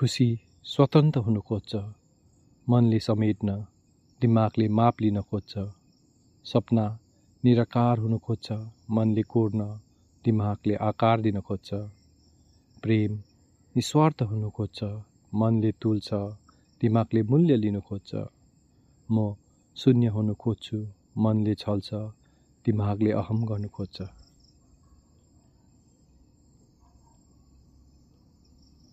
खुसी स्वतन्त्र हुनु खोज्छ। मनले समेट्न दिमागले माप लिन खोज्छ। सपना निराकार हुनु खोज्छ। मनले कोर्न दिमागले आकार दिन खोज्छ। प्रेम निस्वार्थ हुनु खोज्छ। मनले तुल्छ दिमागले मूल्य लिन खोज्छ। म शून्य हुनु खोज्छु। मनले छल्छ दिमागले अहम गर्नु खोज्छ।